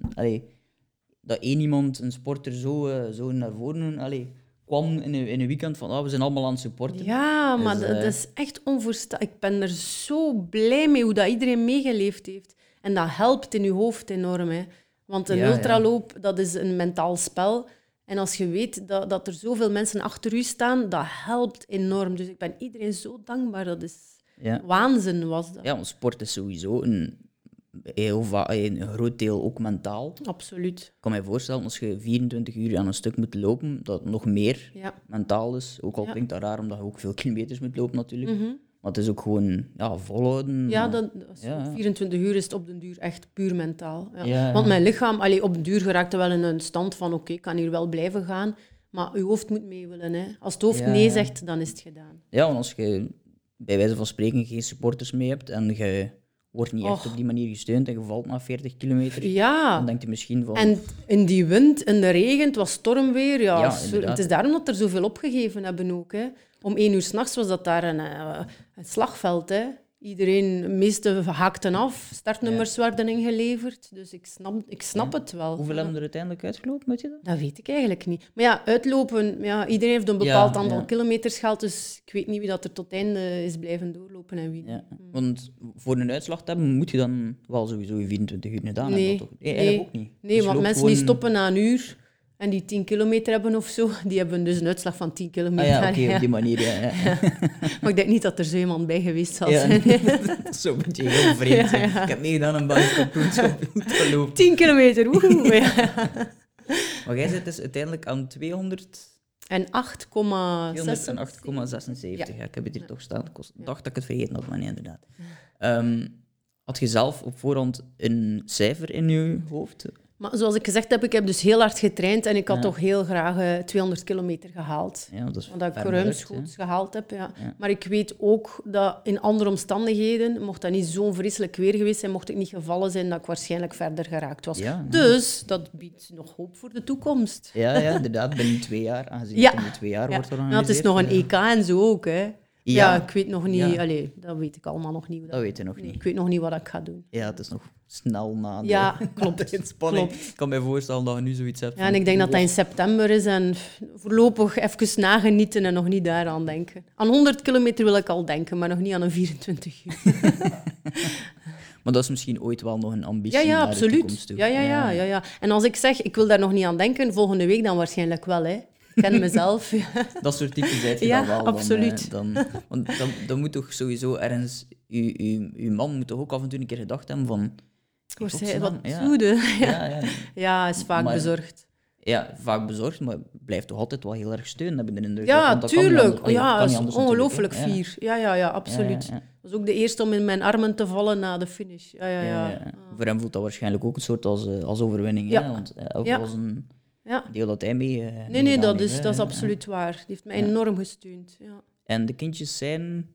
Dat één iemand, een sporter, zo, eh, zo naar voren allee, kwam in een, in een weekend van ah, we zijn allemaal aan het supporten. Ja, maar Dus, dat, eh, dat is echt onvoorstelbaar. Ik ben er zo blij mee hoe dat iedereen meegeleefd heeft. En dat helpt in je hoofd enorm. Hè. Want een Ja, ja. ultraloop, dat is een mentaal spel. En als je weet dat, dat er zoveel mensen achter u staan, dat helpt enorm. Dus ik ben iedereen zo dankbaar. Dat is Ja. waanzin, was dat. Ja, want sport is sowieso een, heel een groot deel ook mentaal. Absoluut. Ik kan me voorstellen, als je 24 uur aan een stuk moet lopen, dat het nog meer Ja. mentaal is. Ook al Ja. klinkt dat raar, omdat je ook veel kilometers moet lopen natuurlijk. Mhm. Maar het is ook gewoon ja, volhouden. Ja, ja. 24 uur is het op den duur echt puur mentaal. Want mijn lichaam, allee, op den duur geraakte wel in een stand van oké, ik kan hier wel blijven gaan. Maar je hoofd moet mee willen. Hè. Als het hoofd nee zegt, dan is het gedaan. Ja, want als je bij wijze van spreken geen supporters mee hebt en je wordt niet echt op die manier gesteund en je valt na 40 kilometer, Ja, dan denkt je misschien van... en in die wind, in de regen, het was stormweer. Ja, Ja, het is daarom dat er zoveel opgegeven hebben ook. Hè. Om één uur s'nachts was dat daar een, eh, een slagveld. Hè. Iedereen, de meeste haakten af, startnummers werden ingeleverd. Dus ik snap, ik snap het wel. Hoeveel hebben er uiteindelijk uitgelopen, weet je dat? Dat weet ik eigenlijk niet. Maar ja, uitlopen, ja, iedereen heeft een bepaald aantal kilometers gehaald, dus ik weet niet wie dat er tot het einde is blijven doorlopen en wie niet. Ja. Want voor een uitslag te hebben, moet je dan wel sowieso je 24 uur gedaan Nee, hebben, toch? Nee, eigenlijk ook niet. Nee, Dus want mensen die stoppen na een uur en die 10 kilometer hebben of zo, die hebben dus een uitslag van 10 Ah kilometer. ja, oké, Ja. op die manier, ja. ja. Maar ik denk niet dat er zo iemand bij geweest zal zijn. is zo'n beetje heel vreemd. Ik heb meegedaan aan Belgisch kampioenschap lopen. 10 kilometer, woehoe. Maar jij zit dus uiteindelijk aan 200... En 8,6. 208,76. Ja. Ja. ik heb het hier toch staan. Ik dacht dat ik het vergeten had, maar nee, inderdaad. Ehm, had je zelf op voorhand een cijfer in je hoofd? Maar zoals ik gezegd heb, ik heb dus heel hard getraind en ik had Ja. toch heel graag eh, 200 kilometer gehaald. Ja, dat Omdat ik ruimschoots gehaald heb, ja. Ja. Maar ik weet ook dat in andere omstandigheden, mocht dat niet zo'n vreselijk weer geweest zijn, mocht ik niet gevallen zijn, dat ik waarschijnlijk verder geraakt was. Dus dat biedt nog hoop voor de toekomst. Ja, ja, inderdaad, binnen twee jaar, aangezien Ja. het twee jaar Ja. wordt Ja, georganiseerd. het is nog een eh, EK en zo ook, hè. Ja, ik weet nog niet... Allee, dat weet ik allemaal nog niet. Dat weet je nog nee, niet. Ik weet nog niet wat ik ga doen. Ja, het is nog snel na de, Ja, na klopt, de inspanning. klopt. Ik kan me voorstellen dat je nu zoiets hebt Ja, en ik denk dat dat in september is en voorlopig even nagenieten en nog niet daaraan denken. Aan 100 kilometer wil ik al denken, maar nog niet aan een 24 uur. Maar dat is misschien ooit wel nog een ambitie Ja, ja, naar de absoluut. toekomst toe. Ja, ja, ja, ja, ja. En als ik zeg, ik wil daar nog niet aan denken, volgende week dan waarschijnlijk wel. Hè. Ik ken mezelf. ja. Dat soort type zijt je Ja, dan wel. dan, absoluut. eh, Dan, want dan, dan moet toch sowieso ergens... Je, je, je man moet toch ook af en toe een keer gedacht hebben van... Wat, ja. Ja. Ja, ja, is vaak Maar- bezorgd. ja, vaak bezorgd, maar blijft toch altijd wel heel erg steun hebben de indruk. Ja, tuurlijk. anders- dat ja, is ongelooflijk fier. Ja, ja, ja, absoluut. Dat was ook de eerste om in mijn armen te vallen na de finish. Ja, ja, ja. ja. Voor hem voelt dat waarschijnlijk ook een soort als, eh, als overwinning. Ja. Hè? Want eh, ook Ja. was een Ja. deel dat hij mee... eh, Nee, nee, dat is, dat is absoluut waar. Die heeft mij enorm gesteund. Ja. En de kindjes zijn...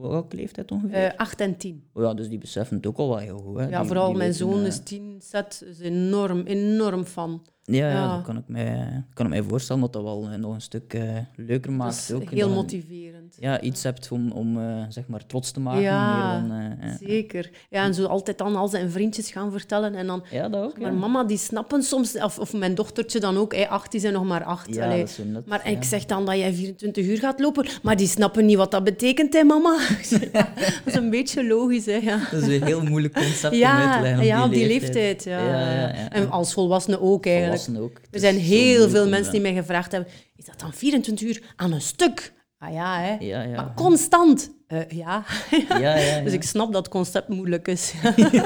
Welke leeftijd ongeveer? Eh, 8 en 10. Oh ja, dus die beseffen het ook al wel heel goed. Hè? Ja, Die- vooral die mijn zoon eh, is 10, Zet is enorm, enorm fan. Ja, ja, dat kan ik, mij, kan ik mij voorstellen dat dat wel eh, nog een stuk eh, leuker Dat maakt. is ook, heel dat motiverend. Ja, iets hebt om, om eh, zeg maar trots te maken. Ja, dan. Zeker. Ja, en zo altijd dan al zijn vriendjes gaan vertellen. En dan, ja, dat ook. maar mama, die snappen soms, of, of mijn dochtertje dan ook, hey, acht, die zijn nog maar acht. Ja, Allee. dat is Maar ik zeg dan dat jij 24 uur gaat lopen, maar die snappen niet wat dat betekent, hè, mama? Dat is een beetje logisch, hè. Ja. Dat is een heel moeilijk concept om uit te leggen op ja, op die die leeftijd. leeftijd. ja. Ja, ja, ja. En als volwassene ook eigenlijk. Volwassenen ook. Er zijn heel veel mensen die eh, mij gevraagd hebben: is dat dan 24 uur aan een stuk? Ah ja, hè? Ja, ja. Maar constant? Eh, ja. Ja, ja, ja. Dus ik snap dat het concept moeilijk is.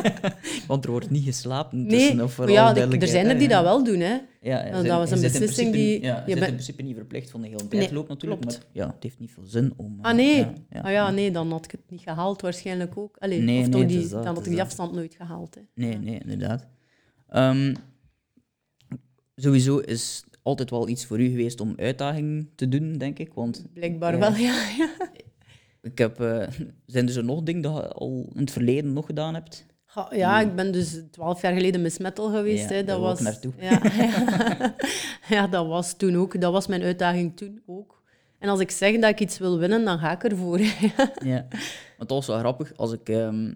Want er wordt niet geslapen nee, tussen. Of voor ja, er- zijn er die ja. dat wel doen. Hè? Ja, ja, Dat was een beslissing die- Ja, je bent- in principe niet verplicht van de hele tijd Nee, lopen natuurlijk. klopt. Maar ja, het heeft niet veel zin om... eh, Ah nee. ja, ja. Ah ja, nee, dan had ik het niet gehaald waarschijnlijk ook. Allee, Nee, of toch nee, die, dat, dan had ik die afstand nooit gehaald. Hè. Nee, nee, inderdaad. Ehm, sowieso is altijd wel iets voor u geweest om uitdaging te doen, denk ik. Want Blijkbaar wel, ja. ja. ik heb, eh, zijn er zo nog dingen dat je al in het verleden nog gedaan hebt? Ja, ik ben dus twaalf jaar geleden Miss Metal geweest. Ja, hè. Dat was, naartoe. Ja, ja. ja, dat was toen ook. Dat was mijn uitdaging toen ook. En als ik zeg dat ik iets wil winnen, dan ga ik ervoor. Ja. Want dat was wel grappig. Als ik ehm,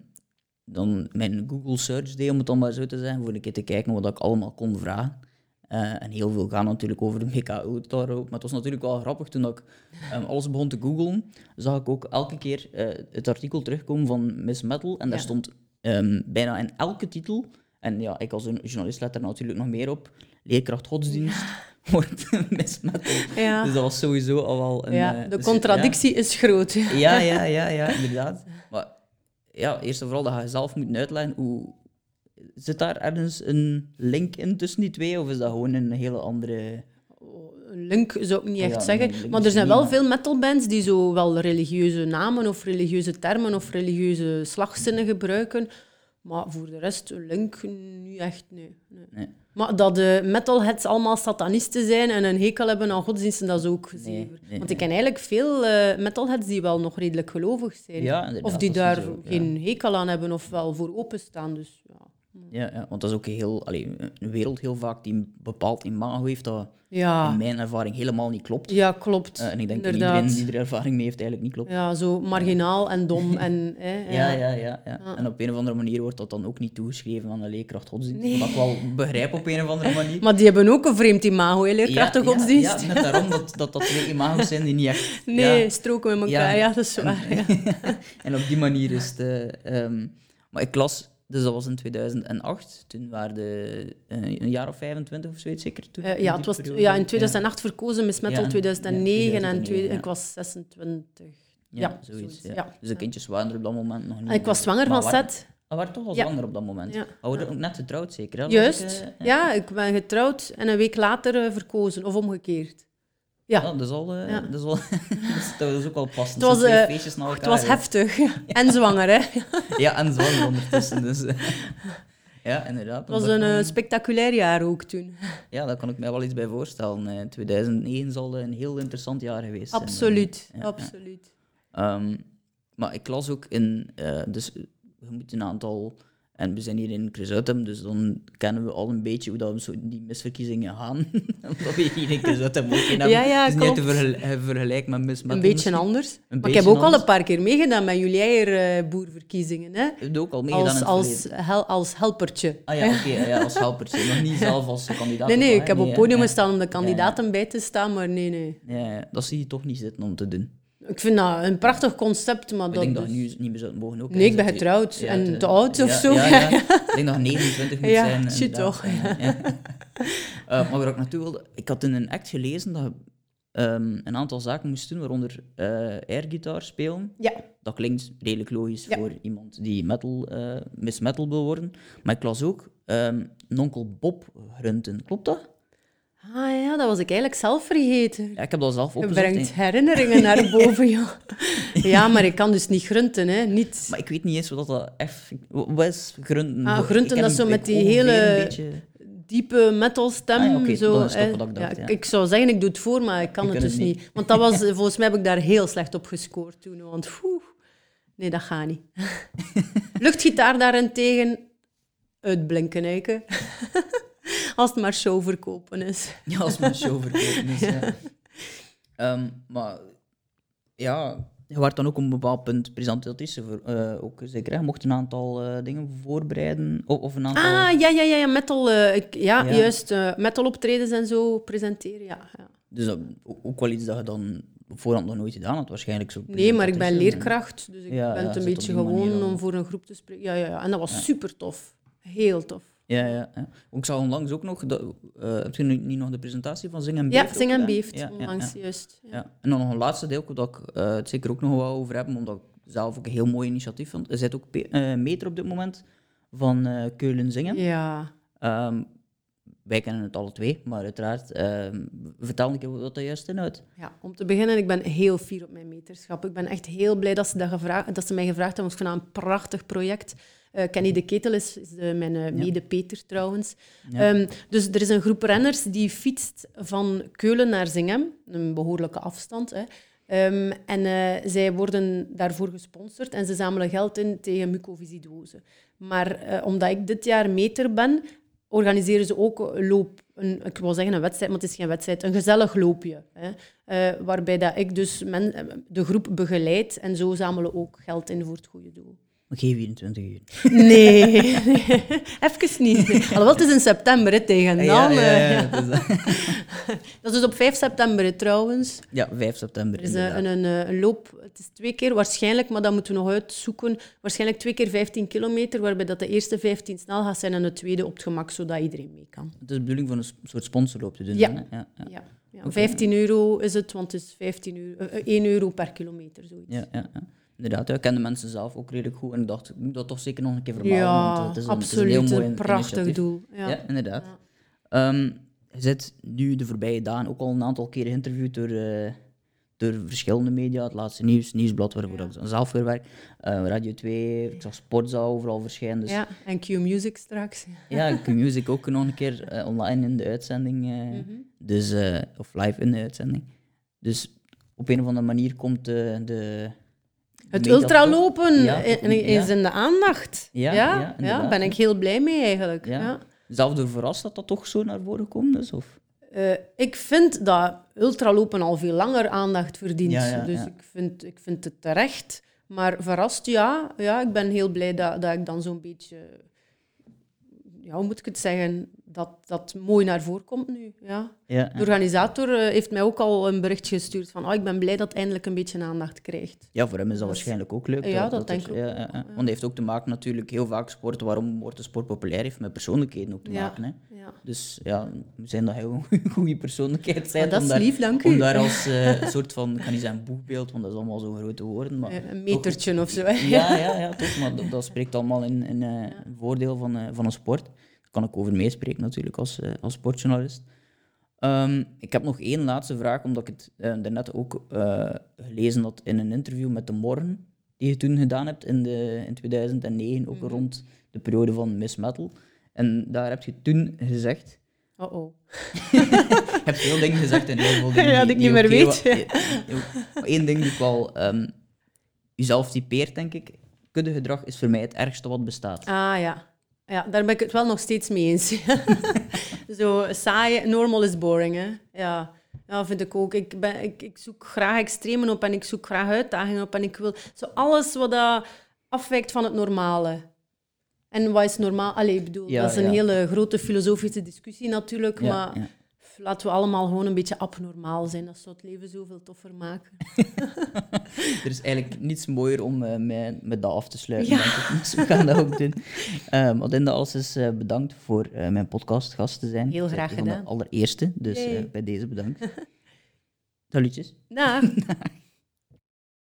dan mijn Google search deed, om het dan maar zo te zeggen, voor een keer te kijken wat ik allemaal kon vragen. Eh, en heel veel gaan natuurlijk over de MKO. Maar het was natuurlijk wel grappig toen ik ehm, alles begon te googlen, zag ik ook elke keer eh, het artikel terugkomen van Miss Metal. En daar Ja. stond ehm, bijna in elke titel, en ja, ik als een journalist let er natuurlijk nog meer op, leerkracht godsdienst wordt Miss Metal. Ja. Dus dat was sowieso al wel een... ja, eh, de dus, contradictie is groot. ja, ja, ja, ja, inderdaad. Maar ja, eerst en vooral dat je zelf moet uitleggen hoe... Zit daar ergens een link in tussen die twee, of is dat gewoon een hele andere... Een link zou ik niet echt Ja, zeggen. nee, maar er zijn wel veel metalbands die zo wel religieuze namen of religieuze termen of religieuze slagzinnen gebruiken. Maar voor de rest, een link niet echt, nee. nee. Nee. Maar dat de metalheads allemaal satanisten zijn en een hekel hebben aan godsdiensten, dat is ook nee, Want ik ken eigenlijk veel eh, metalheads die wel nog redelijk gelovig zijn. Ja, of die daar ja. geen hekel aan hebben of wel voor openstaan. Dus, ja. Want dat is ook heel, allee, een wereld heel vaak die een bepaald imago heeft dat Ja, in mijn ervaring helemaal niet klopt. ja klopt. Eh, en ik denk dat iedereen die er ervaring mee heeft eigenlijk niet klopt. Ja, zo marginaal en dom. En, hè, Ja, ja, ja, ja. En op een of andere manier wordt dat dan ook niet toegeschreven aan de leerkracht godsdienst. Nee. Wat ik wel begrijp op een of andere manier. Maar die hebben ook een vreemd imago, hè, leerkrachten godsdienst. Ja, net daarom dat dat, dat twee imago's zijn die niet echt... Nee, stroken met elkaar, ja, dat is waar. Ja. en op die manier is het... eh, ehm, maar ik las... Dus dat was in 2008. Toen waren de eh, een jaar of 25 of zoiets zeker. Toen, Eh, ja, het was periode. ja, in 2008 verkozen, Miss Metal Ja, 2009 ja, en 2009, twee- ja. ik was 26. Ja, zoiets. zoiets. Dus de kindjes waren er op dat moment nog niet. En ik was zwanger Maar van Seth. Ah, waren toch al zwanger op dat moment? Ja. Maar we waren ook net getrouwd zeker? Juist. ik, eh, Ja, ik ben getrouwd en een week later verkozen, of omgekeerd. Ja, is al... Ja. Is al dat, is, dat ook wel passend. Het was, Zo twee eh, feestjes het was heftig. En zwanger, hè. Ja, en zwanger ondertussen. Dus, eh, ja, inderdaad. Het was een spectaculair jaar ook toen. Ja, daar kan ik mij wel iets bij voorstellen. Eh, 2009 zal een heel interessant jaar geweest zijn. Absoluut, absoluut. Ehm, maar ik las ook in... dus je moet een aantal En we zijn hier in Cruzutem, dus dan kennen we al een beetje hoe dat we zo die misverkiezingen gaan. Omdat we hier in Cruzutem ook in hebben. Ja, ja, het is niet te klopt. vergel- eh, vergelijken met Miss Een beetje anders. maar ik heb ook al een paar keer meegedaan met jullie eigen eh, boerverkiezingen. Hè? Je hebt ook al meegedaan Als, als, hel, als helpertje. Ah ja, oké, ja, als helpertje. Nog niet zelf als kandidaat. Nee, nee, ik heb op Nee, het podium ja. gestaan om de kandidaten bij te staan, maar nee, nee. Ja, dat zie je toch niet zitten om te doen. Ik vind dat een prachtig concept, maar ik dat... denk dat dus- nu niet meer mogen ook. Nee, ik ben getrouwd en te- te oud of ja, zo. Ja, ja. Ik denk dat je 29 moet Ja, zijn. shit inderdaad. toch, Ja, ja. Eh, maar waar ik naartoe wilde, ik had in een act gelezen dat je ehm, een aantal zaken moest doen, waaronder eh airgitaar spelen. Ja, Dat klinkt redelijk logisch Ja. voor iemand die metal, Miss Metal wil worden. Maar ik las ook ehm Nonkel Bob grunten. Klopt dat? Ah ja, dat was ik eigenlijk zelf vergeten. Ja, ik heb dat zelf Je opgezocht. brengt hè. herinneringen naar boven, ja. Ja, maar ik kan dus niet grunten, hè. Niet... Maar ik weet niet eens wat dat echt... Wat is grunten? Ah, grunten, dat zo met die hele- beetje... diepe metalstem. Ah ja, zo, dat ik dacht, ja. Ik zou zeggen, ik doe het voor, maar ik kan Ik het dus het niet. niet. Want dat was, volgens mij heb ik daar heel slecht op gescoord toen. Want nee, dat gaat niet. Luchtgitaar daarentegen, uitblinken, eiken. Als het maar show verkopen is. Ja, als mijn show verkopen is. Ja. Ehm, maar ja, je werd dan ook op een bepaald punt presentatrice. Voor, eh, ook zeker, hè? Je mocht een aantal eh, dingen voorbereiden. Of, of een aantal... Ah, ja, ja, ja, ja metal. eh, ik, ja, Ja. juist. metal optredens en zo presenteren, ja. ja. Dus ook wel iets dat je dan op voorhand nog nooit gedaan had, waarschijnlijk. Zo Nee, maar ik ben leerkracht, dus ik Ja, ben het een beetje manier gewoon om voor een groep te spreken. Ja, ja, ja. En dat was super tof. Heel tof. Ja, ja, ja. Ik zag onlangs ook nog... Dat, eh, heb je nu niet nog de presentatie van Zing en Ja, Beeft ook Zing en? Beeft, Ja, ja, onlangs ja. juist. Ja. Ja. En dan nog een laatste deel, dat ik eh, het zeker ook nog wel over heb, omdat ik zelf ook een heel mooi initiatief vond. Er zit ook eh, meter op dit moment van Keulen Zingen. Ja. Ehm, wij kennen het alle twee, maar uiteraard. ehm vertel een keer wat dat juist inhoudt. Ja, om te beginnen, ik ben heel fier op mijn meterschap. Ik ben echt heel blij dat ze, dat gevraagd, dat ze mij gevraagd hebben. Ik vind dat een prachtig project. Eh, Kenny de Ketel is, is de, mijn eh, mede-Peter trouwens. Ja. Ehm, dus er is een groep renners die fietst van Keulen naar Zingem, een behoorlijke afstand. Hè. Ehm, en eh, zij worden daarvoor gesponsord en ze zamelen geld in tegen mucoviscidose. Maar eh, omdat ik dit jaar meter ben, organiseren ze ook een loop. Een, ik wil zeggen een wedstrijd, maar het is geen wedstrijd. Een gezellig loopje. Hè. Eh, waarbij dat ik dus men, eh, de groep begeleid en zo zamelen we ook geld in voor het goede doel. Oké, 24 uur. Nee, even niet. Alhoewel, het is in september hè, tegen dan. ja, ja, eh, ja, ja. het is dat. Dat is dus op 5 september hè, trouwens. ja, 5 september. Er is eh, een, een, eh, een loop, het is twee keer waarschijnlijk, maar dat moeten we nog uitzoeken. Waarschijnlijk twee keer 15 kilometer, waarbij dat de eerste 15 snel gaat zijn en de tweede op het gemak, zodat iedereen mee kan. Het is de bedoeling van een soort sponsorloop te doen. Ja. dan, ja, ja. Ja. Ja, 15 euro is het, want het is 15 euro, eh, eh, 1 euro per kilometer, zoiets. Ja, ja, ja. Inderdaad, ja, ik ken de mensen zelf ook redelijk goed. En ik dacht, ik moet dat toch zeker nog een keer vermelden. Ja, want het is een, absoluut. Het is een heel mooi een prachtig initiatief. doel. Ja. Ja, inderdaad. Ehm, je zit nu de voorbije dagen ook al een aantal keer geïnterviewd door, eh, door verschillende media. Het laatste nieuws, Nieuwsblad, waarvoor ik dan zelf weer werk. eh, Radio 2, ik zag Sportzaal overal verschijnen. Dus ja, Ja, en Q-Music straks. Q-Music ook nog een keer eh, online in de uitzending. Mhm. dus, of live in de uitzending. Dus op een of andere manier komt de... de Het ultralopen Ja, is in de aandacht. Ja, Ja, ben ik heel blij mee eigenlijk. Ja. Ja. Zelf door verrast dat dat toch zo naar voren komt? Dus, of? Eh, ik vind dat ultralopen al veel langer aandacht verdient. Dus. Ik, vind, ik vind het terecht. Maar verrast, ja. ja ik ben heel blij dat, dat ik dan zo'n beetje... Ja, hoe moet ik het zeggen? Dat dat mooi naar voren komt nu. Ja. Ja, De organisator eh, heeft mij ook al een bericht gestuurd van oh, ik ben blij dat het eindelijk een beetje aandacht krijgt. Ja, voor hem is dat is- waarschijnlijk ook leuk. Ja, dat denk ik ook ja. Want dat heeft ook te maken natuurlijk heel vaak sport. Waarom wordt de sport populair? Heeft met persoonlijkheden ook te maken. Hè? Dus ja, we zijn dat heel goede persoonlijkheid zijn. Ja, dat om is daar, lief, dank Om u. daar als eh, soort van, ik kan niet zeggen boegbeeld, want dat is allemaal zo grote woorden. Maar Een metertje of zo. Ja, ja, ja, toch. Maar dat, dat spreekt allemaal in, in eh, voordeel van, van een sport. Kan ik over meespreken natuurlijk als, eh, als sportjournalist. Ehm, ik heb nog één laatste vraag, omdat ik het eh, daarnet ook eh, gelezen had in een interview met De Morgen, die je toen gedaan hebt in, de, in 2009, ook rond de periode van Miss Metal. En daar heb je toen gezegd... Oh, oh. Je hebt veel dingen gezegd en heel veel dingen Ja, die, dat ik niet meer weet. Eén ding die ik wel ehm jezelf typeert, denk ik. Ik kuddegedrag is voor mij het ergste wat bestaat. Ah ja. Ja, daar ben ik het wel nog steeds mee eens. Zo saai, normal is boring, hè. Ja, ja vind ik ook. Ik, ben, ik, ik zoek graag extremen op en ik zoek graag uitdagingen op en ik wil zo alles wat dat afwijkt van het normale. En wat is normaal? Allee, ik bedoel, Ja, dat is een ja. hele grote filosofische discussie natuurlijk, Ja, maar laten we allemaal gewoon een beetje abnormaal zijn. Dat zou het leven zoveel toffer maken. Er is eigenlijk niets mooier om eh, met, met dat af te sluiten, Ja. Dus we gaan dat ook doen. Um, Adinda, als is eh, bedankt voor eh, mijn podcastgast te zijn. Heel graag een van de gedaan. allereerste, dus eh, bij deze bedankt. Salutjes. Dag!